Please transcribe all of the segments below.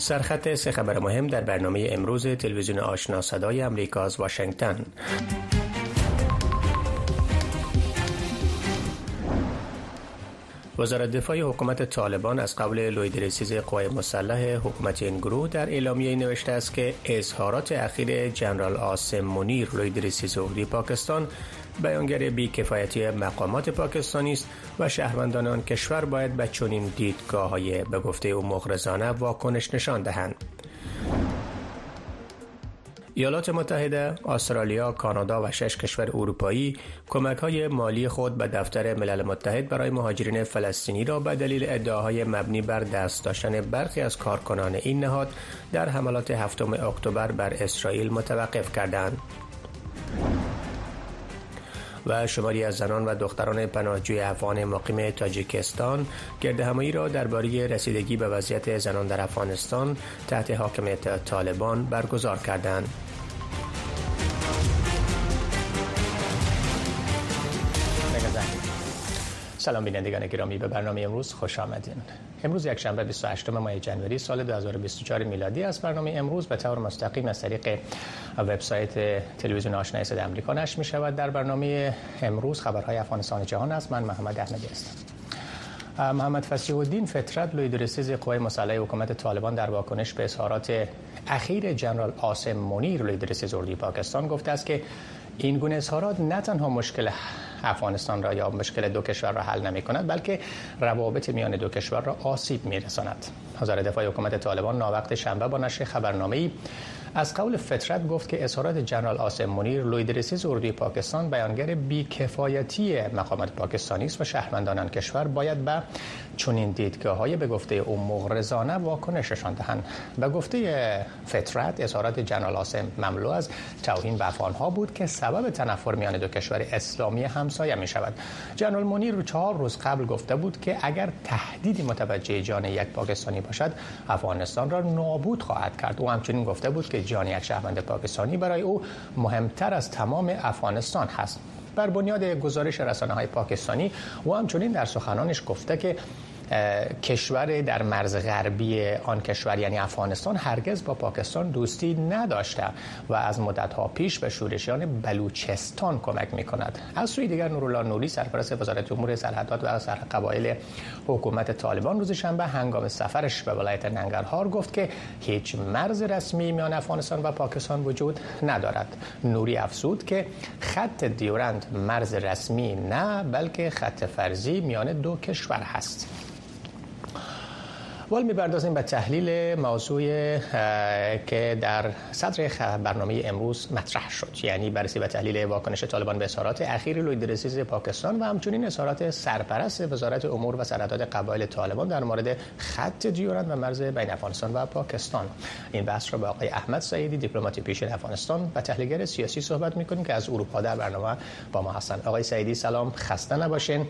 سرخط سه خبر مهم در برنامه امروز تلویزیون آشنا صدای امریکا از واشنگتن. وزارت دفاع حکومت طالبان از قبل لوید رسیز قوای مسلح حکومت این گروه در اعلامیه نوشته است که اظهارات اخیر جنرال آسم منیر لوید رسیز پاکستان بیانگر بیکفایتی مقامات پاکستانی است و شهروندان آن کشور باید به چنین دیدگاه های به گفته او مغرضانه واکنش نشان دهند ایالات متحده، استرالیا، کانادا و شش کشور اروپایی کمک های مالی خود به دفتر ملل متحد برای مهاجرین فلسطینی را به دلیل ادعاهای مبنی بر دست داشتن برخی از کارکنان این نهاد در حملات هفتم اکتبر بر اسرائیل متوقف کردند. و شماری از زنان و دختران پناهجوی افغان مقیم تاجیکستان گرد همایی را درباره رسیدگی به وضعیت زنان در افغانستان تحت حاکمیت طالبان برگزار کردند. سلام بینندگان گرامی. به برنامه امروز خوش آمدین. امروز یک شنبه 28 ماه جنوری سال 2024 میلادی است. برنامه امروز به طور مستقیم از طریق وبسایت تلویزیون آشنای صدای آمریکا نشر می شود. در برنامه امروز خبرهای افغانستان جهان است. من محمد احمدی هستم. محمد فسیح الدین فطرت لوی قوای مسلح حکومت طالبان در واکنش به اظهارات اخیر جنرال آسم منیر لوی پاکستان گفته است که این گونه اظهارات نه تنها مشکل افغانستان را یا مشکل دو کشور را حل نمی کند بلکه روابط میان دو کشور را آسیب می رساند. وزارت دفاع حکومت طالبان ناوقت شنبه با نشر خبرنامه ای از قول فطرت گفت که اظهارات جنرال آسم منیر لویدرسیز اردوی پاکستان بیانگر بیکفایتی مقامات پاکستانی است و شهروندان کشور باید به چنین دیدگاه های به گفته او مغرضانه واکنششان دهند. به گفته فطرت اظهارات جنرال آسم مملو از توهین به افغان ها بود که سبب تنفر میان دو کشور اسلامی همسایه می شود جنرال منیر چهار روز قبل گفته بود که اگر تهدیدی متوجه جان یک پاکستانی باشد افغانستان را نابود خواهد کرد. او همچنین گفته بود که جان یک شهروند پاکستانی برای او مهمتر از تمام افغانستان هست. بر بنیاد گزارش رسانه های پاکستانی او همچنین در سخنانش گفته که کشور در مرز غربی آن کشور یعنی افغانستان هرگز با پاکستان دوستی نداشته و از مدتها پیش به شورشیان بلوچستان کمک می کند از سوی دیگر نورالله نوری سرپرست وزارت امور سرحدات و سر قبایل حکومت طالبان روز شنبه هنگام سفرش به ولایت ننگرهار گفت که هیچ مرز رسمی میان افغانستان و پاکستان وجود ندارد. نوری افزود که خط دیورند مرز رسمی نه بلکه خط فرضی میان دو کشور هست. وال می‌پردازیم به تحلیل موضوع که در صدر برنامه امروز مطرح شد. یعنی بررسی و تحلیل واکنش طالبان به اظهارات اخیر لوید پاکستان و همچنین اظهارات سرپرست وزارت امور و سرحدات قبایل طالبان در مورد خط دیورند و مرز بین افغانستان و پاکستان. این بحث را با آقای احمد سعیدی دیپلمات پیشین افغانستان و تحلیلگر سیاسی صحبت می‌کنیم که از اروپا در برنامه با ما هستند آقای سعیدی سلام. خسته نباشین.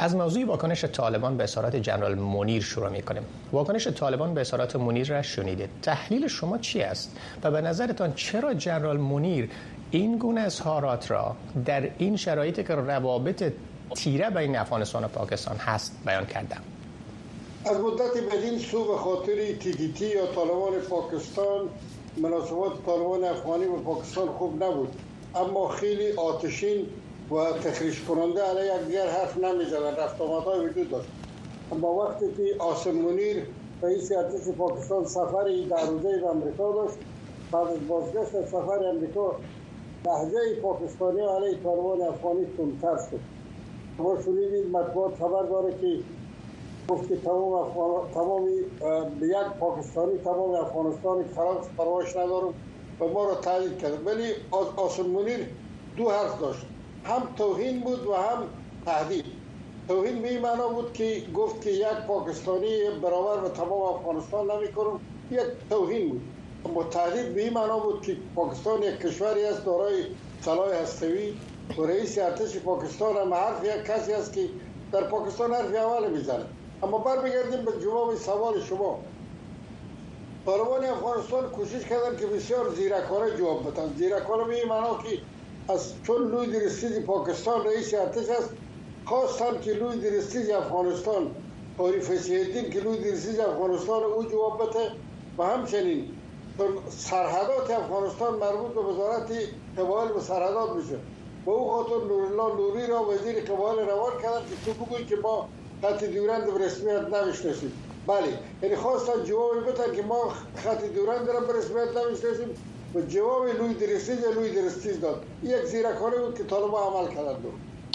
از موضوع واکنش طالبان به اظهارات جنرال منیر شروع می کنیم واکنش طالبان به اظهارات منیر را شنیدید. تحلیل شما چی است و به نظرتان چرا جنرال منیر این گونه اظهارات را در این شرایطی که روابط تیره بین افغانستان و پاکستان هست بیان کردم از مدت بدین سو به خاطر تیدیتی یا طالبان پاکستان مناسبات طالبان افغانی و پاکستان خوب نبود. اما خیلی آتشین و تخریش کننده علیه یک دیگر حرف نمی‌زنن رفت های وجود داشت. اما وقتی که آسم منیر رئیس ارتش پاکستان سفری در روزه به امریکا داشت بعد از بازگشت سفر امریکا لحظه پاکستانی علیه طالبان افغانی تندتر شد. ما شنیدیم مطبوعات خبر داره که گفت که تمام افغان... تمام یک پاکستانی تمام افغانستان خلاص پرواش ندارم و ما را تایید کرد. ولی آسم منیر دو حرف داشت. هم توهین بود و هم تهدید. توهین به معنا بود که گفت که یک پاکستانی برابر به تمام افغانستان نمی کنم یک توهین بود. اما تهدید به این معنا بود که پاکستان یک کشوری است دارای سلاح هستوی و رئیس ارتش پاکستان هم حرف یک کسی است که در پاکستان حرف اول می‌زنه اما بر بگردیم به جواب سوال شما. طالبان افغانستان کوشش کردن که بسیار زیرکانه جواب بدن. زیرکانه به این معنا که از چون لوی درستیج پاکستان رئیس ارتش است خواستم که لوی درستیج افغانستان طاری فسیحدین که لوی درستیج افغانستان او جواب بده و همچنین سرحدات افغانستان مربوط به وزارت قبایل و سرحدات میشه. و او خاطر نورالله نوری را وزیر قبایل روان کردن که تو بگوی که ما خط دیورند به رسمیت نمی‌شناسیم. بله یعنی خواستن جواب بتن که ما خط دیورند را به رسمیت نمی‌شناسیم. و جواب لوی درستیز لوی درستیز داد. یک زیرکانه بود که طالبان عمل کردن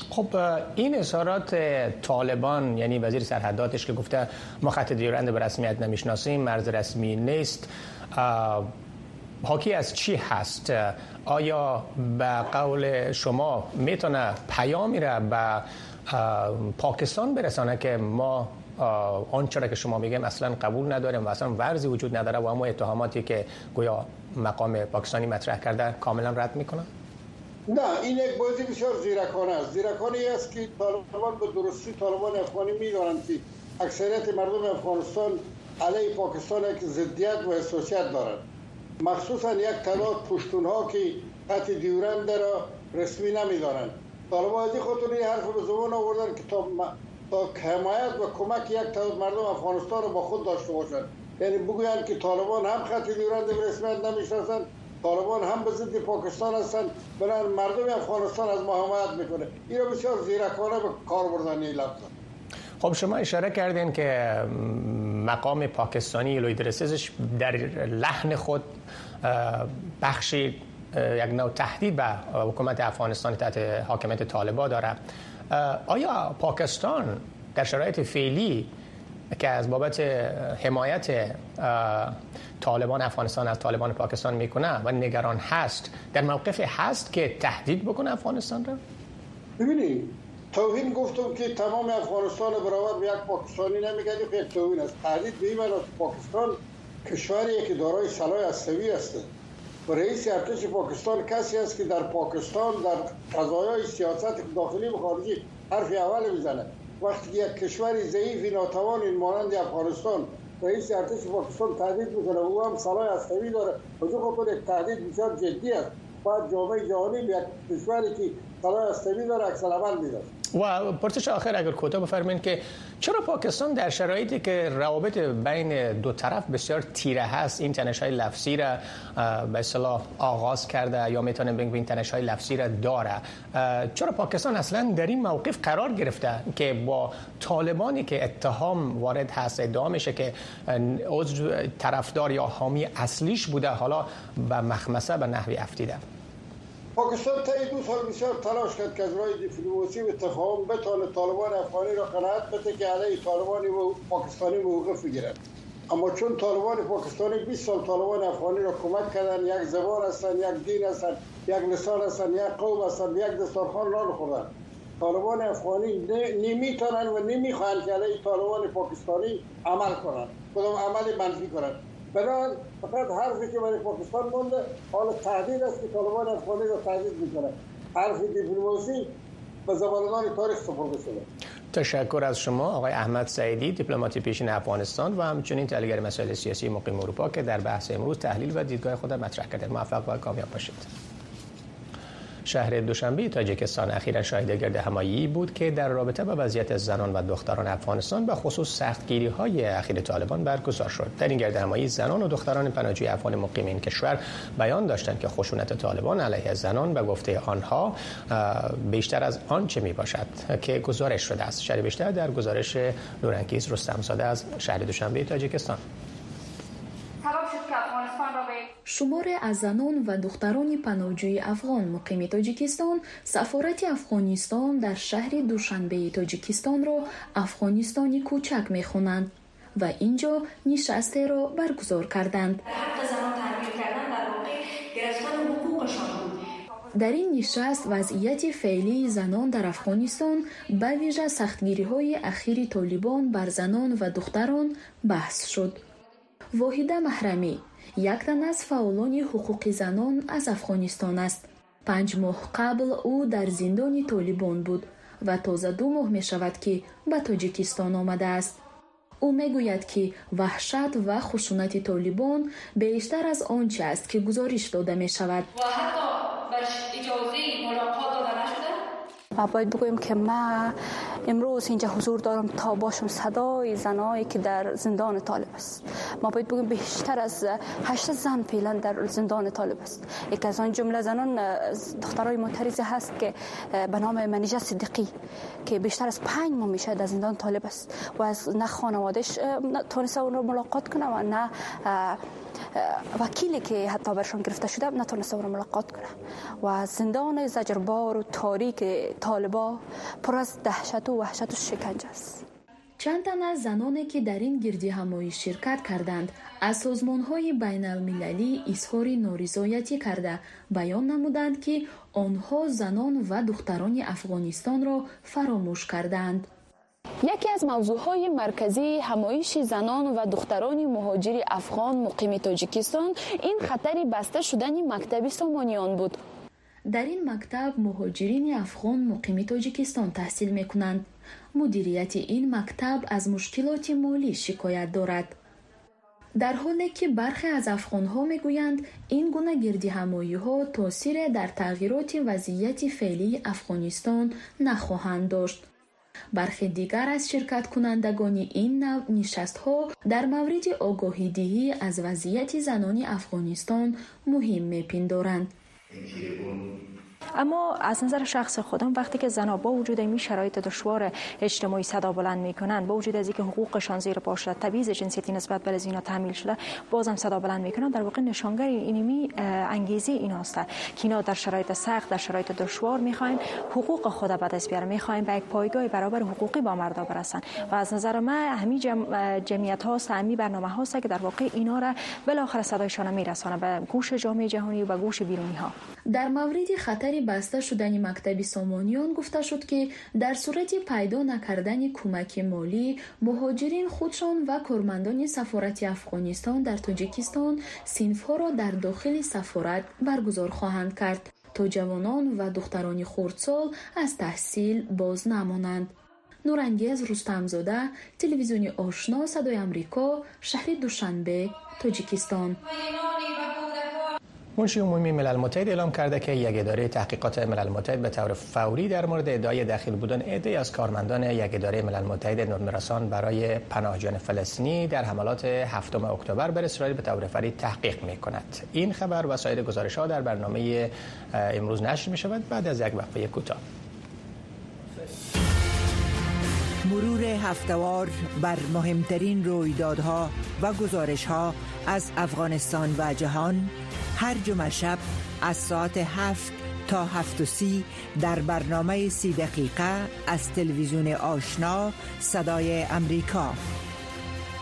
خب این اظهارات طالبان یعنی وزیر سرحداتش که گفته ما خط دیورند به رسمیت نمی‌شناسیم مرز رسمی نیست. حاکی از چی هست؟ آیا به قول شما می‌تونه پیامی را به پاکستان برسانه که ما آنچه را که شما میگیم اصلا قبول نداریم و اصلا ورزی وجود نداره و اما اتهاماتی که گویا مقام پاکستانی مطرح کرده کاملا رد می‌کنه نه این یک بازی بسیار زیرکانه است. زیرکانه است که طالبان به درستی طالبان افغانی می‌دانند که اکثریت مردم افغانستان علیه پاکستان یک ضدیت و حساسیت دارند. مخصوصا یک تعداد پشتون ها که خط دیورند را رسمی نمیدارند طالبان از خاطر این حرف به زبان آوردن که تا حمایت و کمک یک تعداد مردم افغانستان را با خود داشته باشند. یعنی بگویند که طالبان هم خط دیورند به رسمیت نمی‌شناسند. طالبان هم به ضد پاکستان هستند. بنابراین مردم افغانستان از ما حمایت می‌کنه. این بسیار زیرکانه به کار بردن این لفظ خب شما اشاره کردین که مقام پاکستانی لوی در لحن خود بخشی یک نوع تهدید به حکومت افغانستان تحت حاکمیت طالبا داره. آیا پاکستان در شرایط فعلی که از بابت حمایت طالبان افغانستان از طالبان پاکستان می‌کنه و نگران هست. در موقف هست که تهدید بکنه افغانستان را؟ ببینید توهین گفتم که تمام افغانستان برابر به یک پاکستانی نمیگه. که توهین است. تهدید به این پاکستان کشوری که دارای سلاح هستوی است و رئیس ارتش پاکستان کسی است که در پاکستان در قضایای سیاست داخلی و خارجی حرف اول می‌زنه وقتی یک کشوری ضعیف ناتوان این مانند افغانستان رئیس ارتش پاکستان تهدید می‌کنه او هم سلاح هستوی داره. و جو خاطر یک تهدید بسیار جدی است. باید جامعه جهانی یک کشوری که سلاح هستوی داره اکثر عمل و پرسش آخر اگر کوتاه بفرمایید که چرا پاکستان در شرایطی که روابط بین دو طرف بسیار تیره هست این تنش های لفظی را به اصطلاح آغاز کرده یا می‌تونه بگیم این تنش های لفظی را داره. چرا پاکستان اصلا در این موقف قرار گرفته که با طالبانی که اتهام وارد هست ادعا میشه که عضو طرفدار یا حامی اصلیش بوده حالا به مخمسه به نحوی افتیده؟ پاکستان تا دو سال بسیار تلاش کرد که از راه دیپلماسی و تفاهم بتانه طالبان افغانی را قناعت بده که علیه طالبانی و پاکستانی موقف بگیرد. اما چون طالبان پاکستانی 20 سال طالبان افغانی را کمک کردن یک زبان هستند یک دین هستند یک لسان هستند یک قوم هستند یک دستارخان را خوردن طالبان افغانی نمی‌تونن و نمی‌خواهند که علیه طالبان پاکستانی عمل کنند. کدام عمل منفی کنند؟ بنابراین فقط حرفی که برای پاکستان مونده حالا تهدید است که طالبان افغانی را تهدید می‌کنه حرف دیپلماسی به زبانان تاریخ سپرده شده. تشکر از شما آقای احمد سعیدی دیپلمات پیشین افغانستان و همچنین تحلیلگر مسائل سیاسی مقیم اروپا که در بحث امروز تحلیل و دیدگاه خود مطرح کرده. موفق و کامیاب باشید. شهر دوشنبه تاجیکستان اخیرا شاهد گرد همایی بود که در رابطه با وضعیت زنان و دختران افغانستان به خصوص سختگیری های اخیر طالبان برگزار شد. در این گرد همایی زنان و دختران پناهجوی افغان مقیم این کشور بیان داشتند که خشونت طالبان علیه زنان به گفته آنها بیشتر از آنچه می باشد که گزارش شده است. شهر بیشتر در گزارش نورانکیز رستم زاده از شهر دوشنبه تاجیکستان. шуморе аз занон ва духтарони паноҳҷӯи афғон муқими тоҷикистон сафорати афғонистон дар шаҳри душанбеи тоҷикистонро афғонистони кӯчак мехонанд ва ин ҷо нишастеро баргузор карданд. Дар ин нишаст вазъияти феълии занон дар афғонистон ба вижа сахтгириҳои ахири толибон бар занон ва духтарон баҳс шуд воҳида маҳрамӣ. Яктан аз фаъолони ҳуқуқи занон аз афғонистон аст. Панҷ моҳ қабл ӯ дар зиндони толибон буд ва тоза ду моҳ мешавад ки ба тоҷикистон омадааст ӯ мегӯяд ки ваҳшат ва хушунати толибон бештар аз он че аст ки гузориш дода мешавад. Ва ҳатто ба иҷозаи мулоқот ما باید بگویم که ما امروز اینجا حضور دارم تا باشم صدای زنایی که در زندان طالب است. ما باید بگویم بیشتر از هشت زن فعلا در زندان طالب است. یک از آن جمله زنان دخترای معترض هست که به نام منیجه صدیقی که بیشتر از پنج ماه میشه در زندان طالب است و از نه خانوادش تونسته اون رو ملاقات کنه و نه Э, вакиле ки ҳатто барашон гирифта шуда натониста ӯро мулоқот кунад ва зиндони заҷрбору торики толибо пур аз даҳшату ваҳшату шиканҷ аст. Чанд тана аз заноне ки дар ин гирдиҳамоӣ ширкат карданд аз созмонҳои байналмилалӣ изҳори норизоятӣ карда баён намуданд ки онҳо занон ва духтарони афғонистонро фаромӯш кардаанд яке аз мавзӯъҳои марказии ҳамоиши занон ва духтарони муҳоҷири афғон муқими тоҷикистон ин хатари баста шудани мактаби сомониён буд. Дар ин мактаб муҳоҷирини афғон муқими тоҷикистон таҳсил мекунанд. Мудирияти ин мактаб аз мушкилоти молӣ шикоят дорад. Дар ҳоле ки бархе аз афғонҳо мегӯянд ин гуна гирдиҳамоиҳо таъсире дар тағйироти вазъияти феълии афғонистон нахоҳанд дошт бархе дигар аз ширкаткунандагони ин нав нишастҳо дар мавриди огоҳидиҳӣ аз вазъияти занони афғонистон муҳим мепиндоранд. اما از نظر شخص خودم وقتی که زنها با وجود این شرایط دشوار اجتماعی صدا بلند می‌کنن با وجود از اینکه حقوقشان زیر پا شده تبعیض جنسیتی نسبت به زینا تحمیل شده بازم صدا بلند می‌کنن. در واقع نشانگر اینمی انگیزه این است که اینا در شرایط سخت در شرایط دشوار می‌خواین حقوق خود به دست بیارن می‌خواین به یک پایگاه برابر حقوقی با مردا برسن. و از نظر من همین جمعیت ها همی برنامه هاست که در واقع اینا را بالاخره صدایشان میرسانه. به گوش جامعه جهانی و به گوش بیرونی ها در مورد خطر бораи баста шудани мактаби сомониён гуфта шуд ки дар сурати пайдо накардани кӯмаки молӣ муҳоҷирин худшон ва кормандони сафорати афғонистон дар тоҷикистон синфҳоро дар дохили сафорат баргузор хоҳанд кард. То ҷавонон ва духтарони хурдсол аз таҳсил боз намонанд. Нурангез рустамзода телевизиони ошно садои амрико шаҳри душанбе тоҷикистон. منشی عمومی ملل متحد اعلام کرده که یک اداره تحقیقات ملل متحد به طور فوری در مورد ادعای داخل بودن عده از کارمندان یک اداره ملل متحد نورمرسان برای پناهجویان فلسطینی در حملات هفتم اکتبر بر اسرائیل به طور فوری تحقیق می کند این خبر و سایر گزارش ها در برنامه امروز نشر می شود بعد از یک وقفه کوتاه. مرور هفتوار بر مهمترین رویدادها و گزارش ها از افغانستان و جهان هر جمعه شب از ساعت هفت تا هفت و سی در برنامه سی دقیقه از تلویزیون آشنا صدای امریکا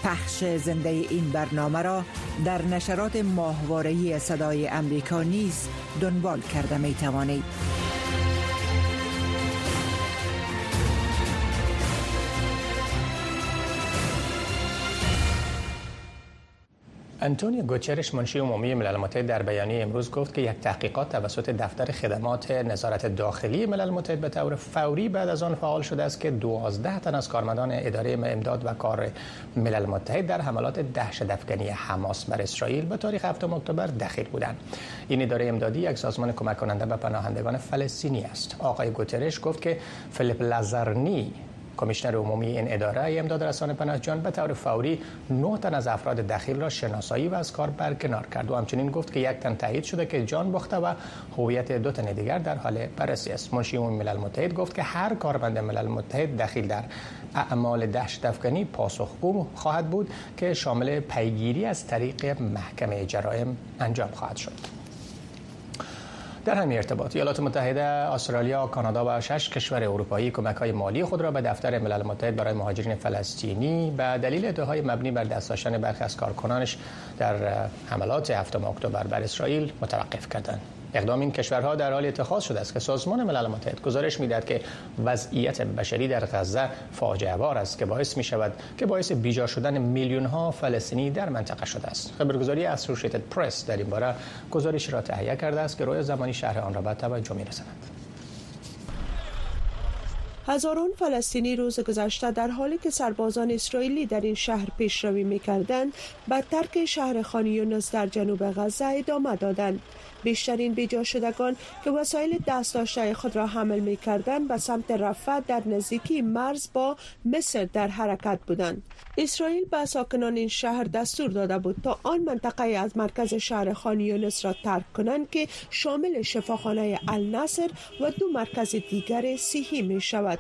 پخش زنده این برنامه را در نشرات ماهوارهی صدای امریکا نیز دنبال کرده می توانید. انتونیو گوچرش منشی عمومی ملل متحد در بیانیه امروز گفت که یک تحقیقات توسط دفتر خدمات نظارت داخلی ملل متحد به طور فوری بعد از آن فعال شده است که 12 تن از کارمندان اداره امداد و کار ملل متحد در حملات دهشت افکنی حماس بر اسرائیل به تاریخ 7 اکتبر دخیل بودند. این اداره امدادی یک سازمان کمک کننده به پناهندگان فلسطینی است. آقای گوترش گفت که فلیپ لازرنی کمیشنر عمومی این اداره امداد رسانه پناهجویان به طور فوری نه تن از افراد دخیل را شناسایی و از کار برکنار کرد. و همچنین گفت که یک تن تایید شده که جان باخته و هویت دو تن دیگر در حال بررسی است. منشی عمومی ملل متحد گفت که هر کارمند ملل متحد دخیل در اعمال دهشت افغانی پاسخگو خواهد بود که شامل پیگیری از طریق محکمه جرایم انجام خواهد شد. در همین ارتباط ایالات متحده، استرالیا، کانادا و شش کشور اروپایی کمک های مالی خود را به دفتر ملل متحد برای مهاجرین فلسطینی به دلیل ادعاهای مبنی بر دست داشتن برخی از کارکنانش در حملات هفتم اکتبر بر اسرائیل متوقف کردند. اقدام این کشورها در حال اتخاذ شده است که سازمان ملل متحد گزارش می‌دهد که وضعیت بشری در غزه فاجعه بار است که باعث می شود که باعث بیجا شدن میلیون ها فلسطینی در منطقه شده است. خبرگزاری اسوسییتد پرس در این باره گزارش را تهیه کرده است که روی زمانی شهر آن را به توجه میرساند. هزاران فلسطینی روز گذشته در حالی که سربازان اسرائیلی در این شهر پیشروی می‌کردند به ترک شهر خان یونس در جنوب غزه ادامه دادند. بیشترین بیجا شدگان که وسایل دست خود را حمل می کردن به سمت رفع در نزدیکی مرز با مصر در حرکت بودند. اسرائیل به ساکنان این شهر دستور داده بود تا آن منطقه از مرکز شهر خان یونس را ترک کنند که شامل شفاخانه النصر و دو مرکز دیگر صحی می شود.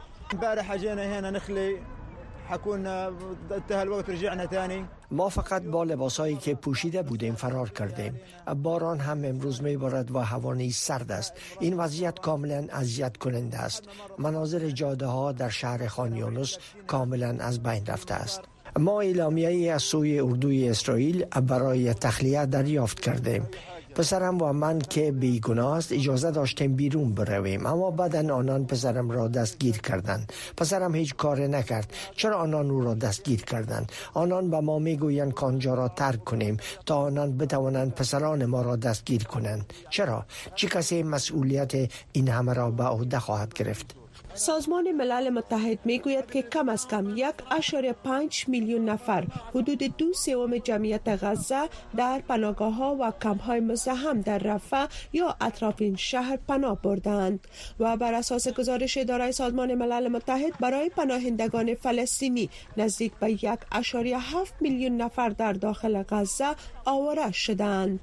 ما فقط با لباسایی که پوشیده بودیم فرار کردیم. باران هم امروز میبارد و هوا نیز سرد است. این وضعیت کاملا اذیت کننده است. مناظر جاده ها در شهر خانیونس کاملا از بین رفته است. ما اعلامیه از سوی اردوی اسرائیل برای تخلیه دریافت کردیم. پسرم و من که بیگناه است اجازه داشتیم بیرون برویم اما بعدا آنان پسرم را دستگیر کردند. پسرم هیچ کار نکرد. چرا آنان او را دستگیر کردند؟ آنان به ما می‌گویند کانجا را ترک کنیم تا آنان بتوانند پسران ما را دستگیر کنند. چرا؟ چه کسی مسئولیت این همه را به عهده خواهد گرفت؟ سازمان ملل متحد می گوید که کم از کم یک اشاره پنج میلیون نفر حدود دو سوم جمعیت غزه در پناهگاه ها و کمپ های مزاحم در رفح یا اطراف این شهر پناه بردند و بر اساس گزارش اداره سازمان ملل متحد برای پناهندگان فلسطینی نزدیک به یک اشاره هفت میلیون نفر در داخل غزه آواره شدند.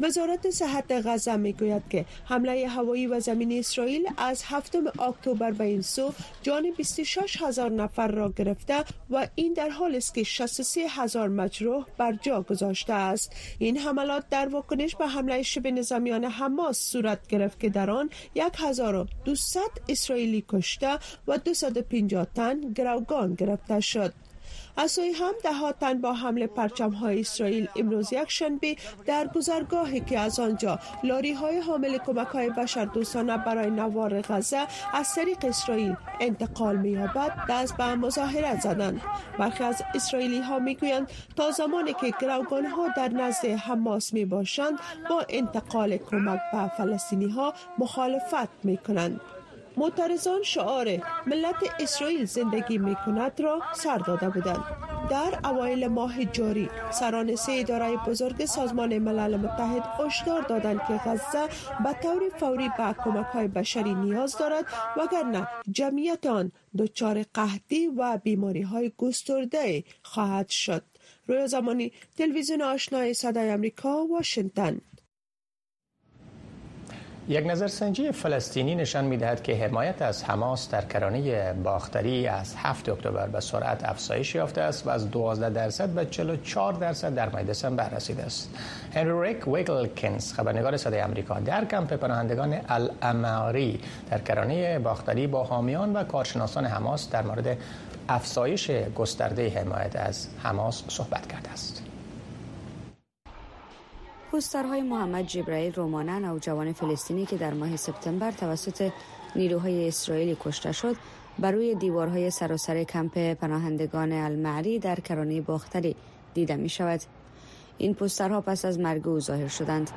وزارت صحت غزه می‌گوید که حمله هوایی و زمین اسرائیل از هفتم اکتبر به این سو جان 26 هزار نفر را گرفته و این در حال است که 63 هزار مجروح بر جا گذاشته است. این حملات در واکنش به حمله شبه نظامیان حماس صورت گرفت که در آن 1200 اسرائیلی کشته و 250 تن گروگان گرفته شد. از سوی هم ده تن با حمله پرچم های اسرائیل امروز یک شنبه در گذرگاهی که از آنجا لاری های حامل کمک های بشر دوستانه برای نوار غزه از طریق اسرائیل انتقال می یابد دست به مظاهره زدند. برخی از اسرائیلی ها می گویند تا زمانی که گروگان ها در نزد حماس می باشند با انتقال کمک به فلسطینی ها مخالفت می کنند معترضان شعار ملت اسرائیل زندگی می کند را سر داده بودند. در اوایل ماه جاری سران سه اداره بزرگ سازمان ملل متحد هشدار دادند که غزه به طور فوری به کمک های بشری نیاز دارد وگرنه جمعیت آن دچار قحطی و بیماری های گسترده خواهد شد. روی زمانی تلویزیون آشنای صدای امریکا واشنگتن. یک نظرسنجی فلسطینی نشان می‌دهد که حمایت از حماس در کرانه باختری از 7 اکتبر به سرعت افزایش یافته است و از 12 درصد به 44 درصد در ماه دسامبر رسیده است. هنری ریک ویگلکنز خبرنگار صدای آمریکا در کمپ پناهندگان الاماری در کرانه باختری با حامیان و کارشناسان حماس در مورد افزایش گسترده حمایت از حماس صحبت کرده است. پوسترهای محمد جبرائیل رومانه نوجوان فلسطینی که در ماه سپتامبر توسط نیروهای اسرائیلی کشته شد بر روی دیوارهای سراسر کمپ پناهندگان المعری در کرانه باختری دیده می شود. این پوسترها پس از مرگ او ظاهر شدند.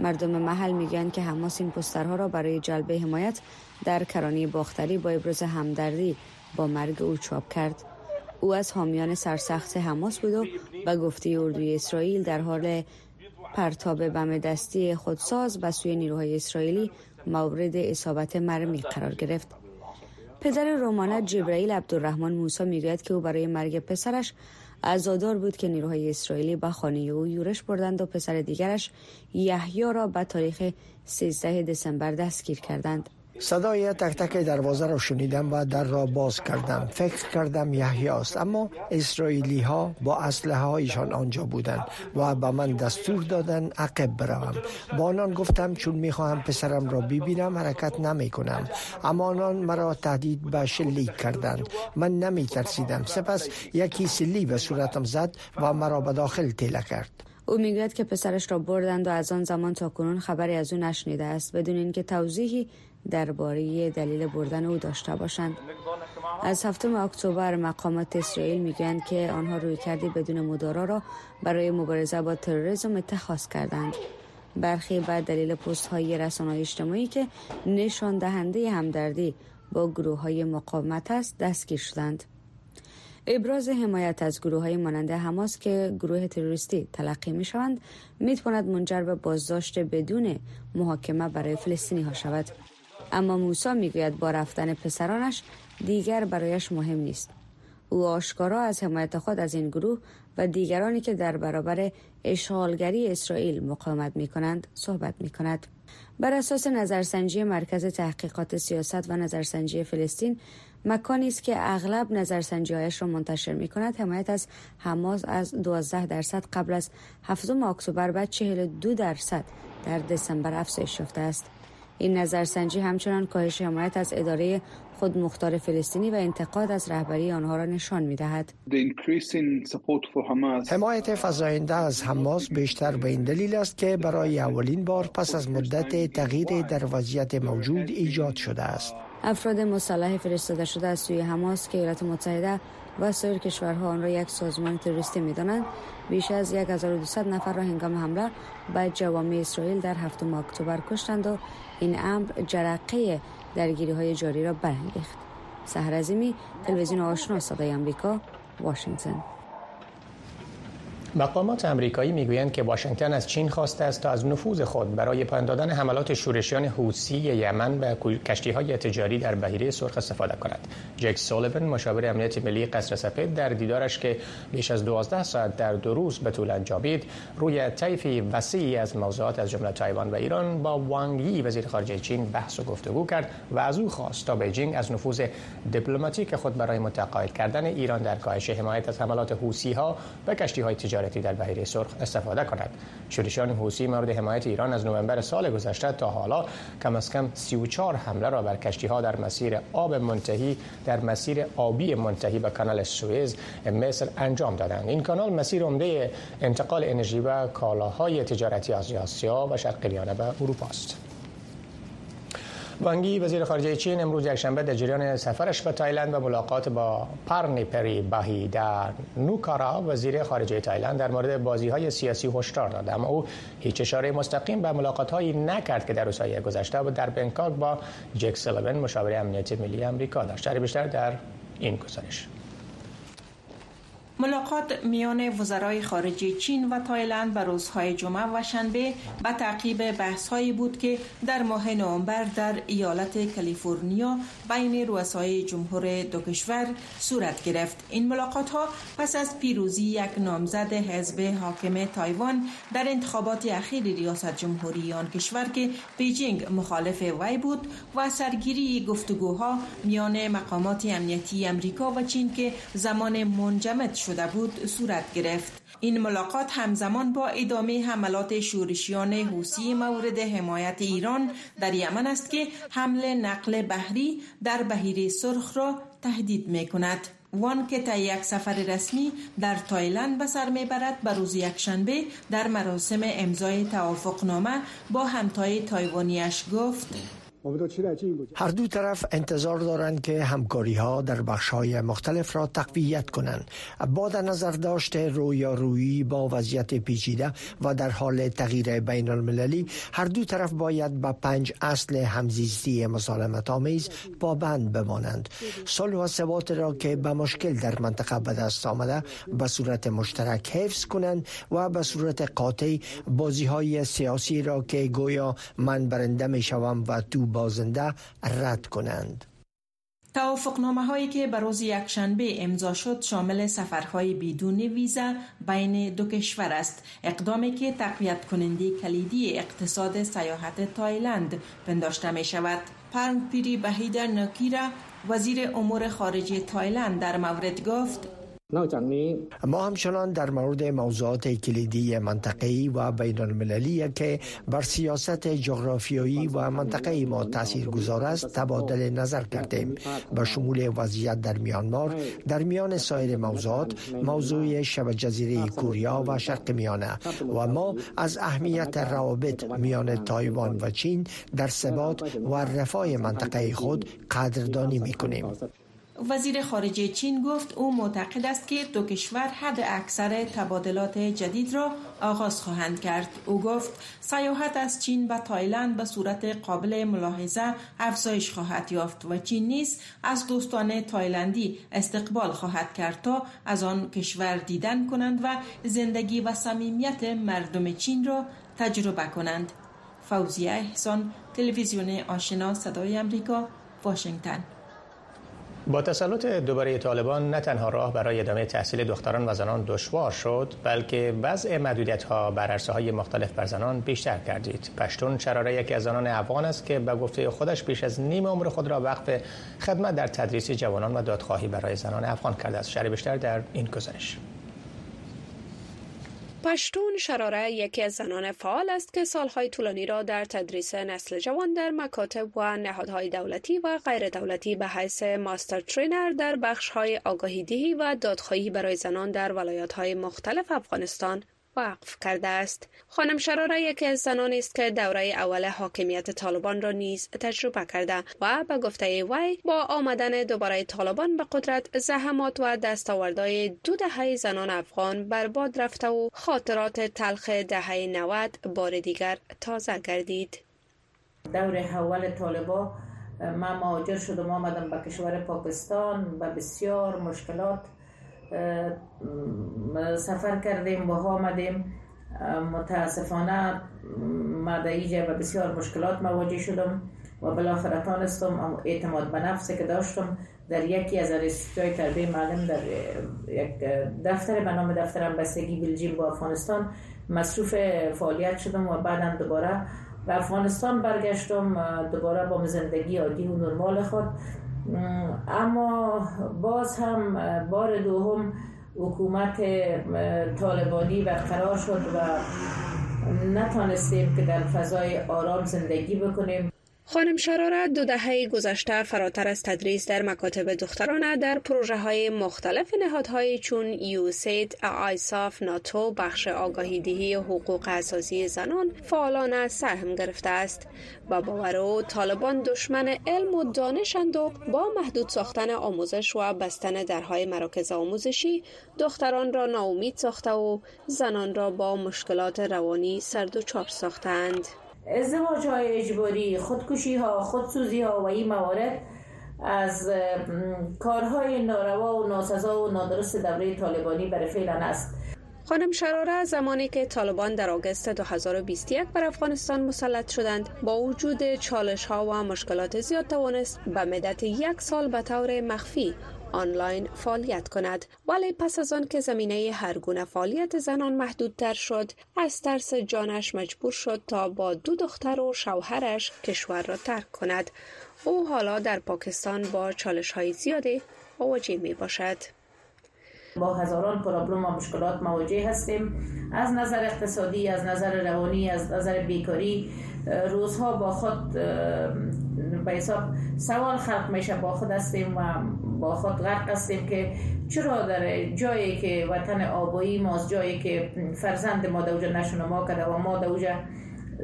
مردم محل میگن که حماس این پوسترها را برای جلب حمایت در کرانه باختری با ابراز همدردی با مرگ او چاپ کرد. او از حامیان سرسخت حماس بود و به گفته اردوی اسرائیل در حال پرتاب بم دستی خودساز به سوی نیروهای اسرائیلی مورد اصابت مرمی قرار گرفت. پدر رومانت جبرائیل عبدالرحمن موسی می‌گوید که او برای مرگ پسرش عزادار بود که نیروهای اسرائیلی به خانه او یورش بردند و پسر دیگرش یحیی را به تاریخ 13 دسامبر دستگیر کردند. صدای تک تک دروازه را شنیدم و در را باز کردم. فکر کردم یحیی است. اما اسرائیلی ها با اسلحه هایشان آنجا بودند و به من دستور دادن عقب بروم. با آنان گفتم چون می‌خواهم پسرم را ببینم حرکت نمی کنم اما آنان مرا تهدید به شلیک کردند. من نمی ترسیدم سپس یکی سلی به صورتم زد و مرا به داخل تیله کرد. او می‌گوید که پسرش را بردند و از آن زمان تا کنون خبری از او نشنیده است. بدون اینکه توضیحی درباره دلیل بردن او داشته باشند. از هفتم اکتبر مقامات اسرائیل می‌گویند که آنها روی کردی بدون مدارا را برای مبارزه با تروریسم اتخاذ کردند. برخی بعد دلیل پست های رسانه اجتماعی که نشان دهنده همدردی با گروه های مقاومت است دستگیر شدند. ابراز حمایت از گروه های مانند حماس که گروه تروریستی تلقی می شوند می تواند منجر به بازداشت بدون محاکمه برای فلسطینی ها شود. اما موسا می‌گوید با رفتن پسرانش دیگر برایش مهم نیست. او آشکارا از حمایت خود از این گروه و دیگرانی که در برابر اشغالگری اسرائیل مقاومت می کنند صحبت می کند. بر اساس نظرسنجی مرکز تحقیقات سیاست و نظرسنجی فلسطین مکانی است که اغلب نظرسنجی هایش را منتشر می کند حمایت از حماس از 12 درصد قبل از 7 اکتبر و 42 درصد در دسامبر افزایش یافته است. این نظرسنجی همچنان کاهش حمایت از اداره خود مختار فلسطینی و انتقاد از رهبری آنها را نشان می دهد. حمایت فضاینده از حماس بیشتر به این دلیل است که برای اولین بار پس از مدت تغییر در وضعیت موجود ایجاد شده است. افراد مسلح فرستاده شده از سوی حماس که ایالات متحده و سایر کشورها آن را یک سازمان تروریستی می‌دانند. بیش از 1200 نفر را هنگام حمله به جوامع اسرائیل در هفتم اکتبر کشتند و این امر جرقه درگیری های جاری را برانگیخت. سهر عظیمی تلویزیون آشنا صدای آمریکا واشنگتن. مقامات امریکایی می‌گویند که واشنگتن از چین خواسته است تا از نفوذ خود برای پایان دادن حملات شورشیان حوثی یمن به کشتی های تجاری در بحیره سرخ استفاده کند. جک سولیون مشاور امنیت ملی قصر سفید در دیدارش که بیش از 12 ساعت در دو روز به طول انجامید روی طیفی وسیعی از موضوعات از جمله تایوان و ایران با وانگ یی وزیر خارجه چین بحث و گفتگو کرد و از او خواست تا بیجینگ از نفوذ دیپلماتیک خود برای متقاعد کردن ایران در کاهش حمایت از حملات حوثی ها به کشتی های تجاری تجارتی در بحیره سرخ استفاده کند. شورشیان حوثی مورد حمایت ایران از نوامبر سال گذشته تا حالا کم از کم 34 حمله را بر کشتی ها در مسیر آب منتهی در مسیر آبی منتهی به کانال سوئز مصر انجام دادند. این کانال مسیر عمده انتقال انرژی و کالاهای تجارتی از آسیا و شرق به اروپا است. وانگ یی وزیر خارجه چین امروز یکشنبه در جریان سفرش به تایلند و ملاقات با پرنپری باهیدا نوکارا. وزیر خارجه تایلند در مورد بازی های سیاسی هشدار داد اما او هیچ اشاره مستقیم به ملاقات هایی نکرد که در روزهای گذشته و در بنکاک با جک سلوون مشاور امنیت ملی آمریکا داشت. بیشتر در این گزارش. ملاقات میان وزرای خارجه چین و تایلند به روزهای جمعه و شنبه به تعقیب بحثهایی بود که در ماه نوامبر در ایالت کالیفرنیا بین رؤسای جمهور دو کشور صورت گرفت. این ملاقات ها پس از پیروزی یک نامزد حزب حاکم تایوان در انتخابات اخیر ریاست جمهوری آن کشور که بیجینگ مخالف وی بود و سرگیری گفتگوها میان مقامات امنیتی امریکا و چین که زمان منجمد شده بود صورت گرفت. این ملاقات همزمان با ادامه حملات شورشیان حوسی مورد حمایت ایران در یمن است که حمله نقل بحری در بحیره سرخ را تهدید می کند وانگ که طی یک سفر رسمی در تایلند به سر می‌برد به روز یکشنبه در مراسم امضای توافقنامه با همتای تایلندیش گفت هر دو طرف انتظار دارند که همکاری ها در بخش های مختلف را تقویت کنند. با در نظر داشته رویارویی با وضعیت پیچیده و در حال تغییر بین المللی هر دو طرف باید به پنج اصل همزیستی مسالمت آمیز پابند بمانند. صلح و ثبات را که به مشکل در منطقه به دست آمده به صورت مشترک حفظ کنند و به صورت قاطع بازی های سیاسی را که گویا من برنده می شوم و تو بازنده رد کنند. توافقنامه هایی که به روز یکشنبه امضا شد شامل سفرهای بدون ویزا بین دو کشور است اقدامی که تقویت کننده کلیدی اقتصاد سیاحت تایلند پنداشته می شود پرنپری باهیدا نوکارا وزیر امور خارجه تایلند در مورد گفت ما همچنان در مورد موضوعات کلیدی منطقه‌ای و بین المللی که بر سیاست جغرافیایی و منطقه ما تاثیر گذار است تبادل نظر کردیم. به شمول وضعیت در میانمار در میان سایر موضوعات موضوع شبه جزیره کوریا و شرق میانه و ما از اهمیت روابط میان تایلند و چین در ثبات و رفاه منطقه خود قدردانی می کنیم وزیر خارجه چین گفت او معتقد است که دو کشور حد اکثر تبادلات جدید را آغاز خواهند کرد. او گفت سیاحت از چین به تایلند به صورت قابل ملاحظه افزایش خواهد یافت و چین نیز از دوستان تایلندی استقبال خواهد کرد تا از آن کشور دیدن کنند و زندگی و صمیمیت مردم چین را تجربه کنند. فوزیه احسان تلویزیون آشنا صدای امریکا واشنگتن. با تسلط دوباره طالبان نه تنها راه برای ادامه تحصیل دختران و زنان دشوار شد بلکه وضع مدودیت ها بر عرصه های مختلف بر زنان بیشتر کردید. پشتون شراره یکی از زنان افغان است که به گفته خودش بیش از نیم عمر خود را وقف خدمت در تدریس جوانان و دادخواهی برای زنان افغان کرده است. شری بیشتر در این گزارش. پشتون شراره یکی از زنان فعال است که سالهای طولانی را در تدریس نسل جوان در مکاتب و نهادهای دولتی و غیر دولتی به حیث ماستر ترینر در بخشهای آگاهیدهی و دادخواهی برای زنان در های مختلف افغانستان وقف کرده است. خانم شراره یکی از زنانی است که دوره اول حاکمیت طالبان را نیز تجربه کرده و به گفته وی با آمدن دوباره طالبان به قدرت زحمات و دستاوردهای دو دهه زنان افغان برباد رفته و خاطرات تلخ دهه 90 بار دیگر تازه گردید. دور اول طالبان ما مهاجر شدم آمدم به کشور پاکستان به بسیار مشکلات سفر کردیم با آمدیم. متاسفانه ما در اینجا به بسیار مشکلات مواجه شدم و بالاخره تانستم اعتماد به نفسی که داشتم در یکی از های تربیه معلم در یک دفتر به نام دفتر امبستگی بلژیم با افغانستان مصروف فعالیت شدم و بعدا دوباره به افغانستان برگشتم. دوباره با زندگی عادی و نرمال خود اما باز هم بار دوم حکومت طالبانی برقرار شد و نتانستیم که در فضای آرام زندگی بکنیم. خانم شرارت دو دهه گذشته فراتر از تدریس در مکاتب دخترانه در پروژه های مختلف نهادهای چون یوسید، آیساف، ناتو، بخش آگاهی دهی حقوق اساسی زنان فعالانه سهم گرفته است. با باور او طالبان دشمن علم و دانشند و با محدود ساختن آموزش و بستن درهای مراکز آموزشی دختران را ناامید ساخته و زنان را با مشکلات روانی سرد و چار ساختند. ازدواج های اجباری خودکشی ها خودسوزی ها و این موارد از کارهای ناروا و ناسزا و نادرست دوره طالبانی برای فعلا است. خانم شراره زمانی که طالبان در آگوست 2021 بر افغانستان مسلط شدند با وجود چالش ها و مشکلات زیاد توانست به مدت یک سال به طور مخفی آنلاین فعالیت کند. ولی پس از آن که زمینه هر گونه فعالیت زنان محدودتر شد از ترس جانش مجبور شد تا با دو دختر و شوهرش کشور را ترک کند. او حالا در پاکستان با چالش های زیادی مواجه می باشد با هزاران پرابلم و مشکلات مواجه هستیم. از نظر اقتصادی از نظر روانی از نظر بیکاری روزها با خود به حساب سوال خلق میشه با خود هستیم و با خود غرق هستیم که چرا در جایی که وطن آبایی ماست جایی که فرزند ما دوجا نشون ما کرده و ما دوجا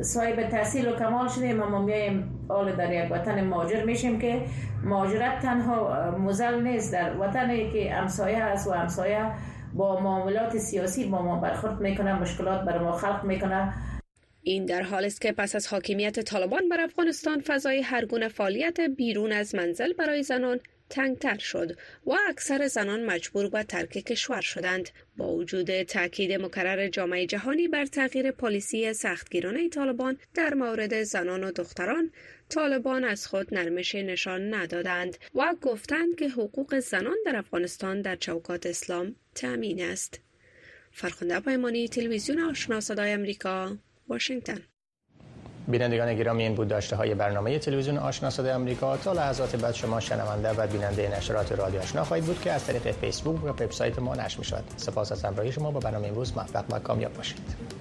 صاحب تحصیل و کمال شدیم اما میایم آل در یک وطن ماجر میشیم که ماجرت تنها مزل نیست. در وطنی که امسایه است و امسایه با معاملات سیاسی با ما برخورد می‌کنه مشکلات بر ما خلق می‌کنه. این در حال است که پس از حاکمیت طالبان بر افغانستان فضای هرگونه فعالیت بیرون از منزل برای زنان تنگتر شد و اکثر زنان مجبور به ترک کشور شدند. با وجود تاکید مکرر جامعه جهانی بر تغییر پالیسی سختگیرانه طالبان در مورد زنان و دختران طالبان از خود نرمش نشان ندادند و گفتند که حقوق زنان در افغانستان در چوکات اسلام تأمین است. فرخنده پایمانی تلویزیون آشنا صدای امریکا واشنگتن. بینندگان گرامی این بود داشته های برنامه تلویزیون آشنا صدای آمریکا. تا لحظات بعد شما شنونده و بیننده نشرات رادیو آشنا خواهید بود که از طریق فیسبوک و وبسایت ما نشر می شود سپاس از همراهی شما. با برنامه امروز موفق و کامیاب باشید.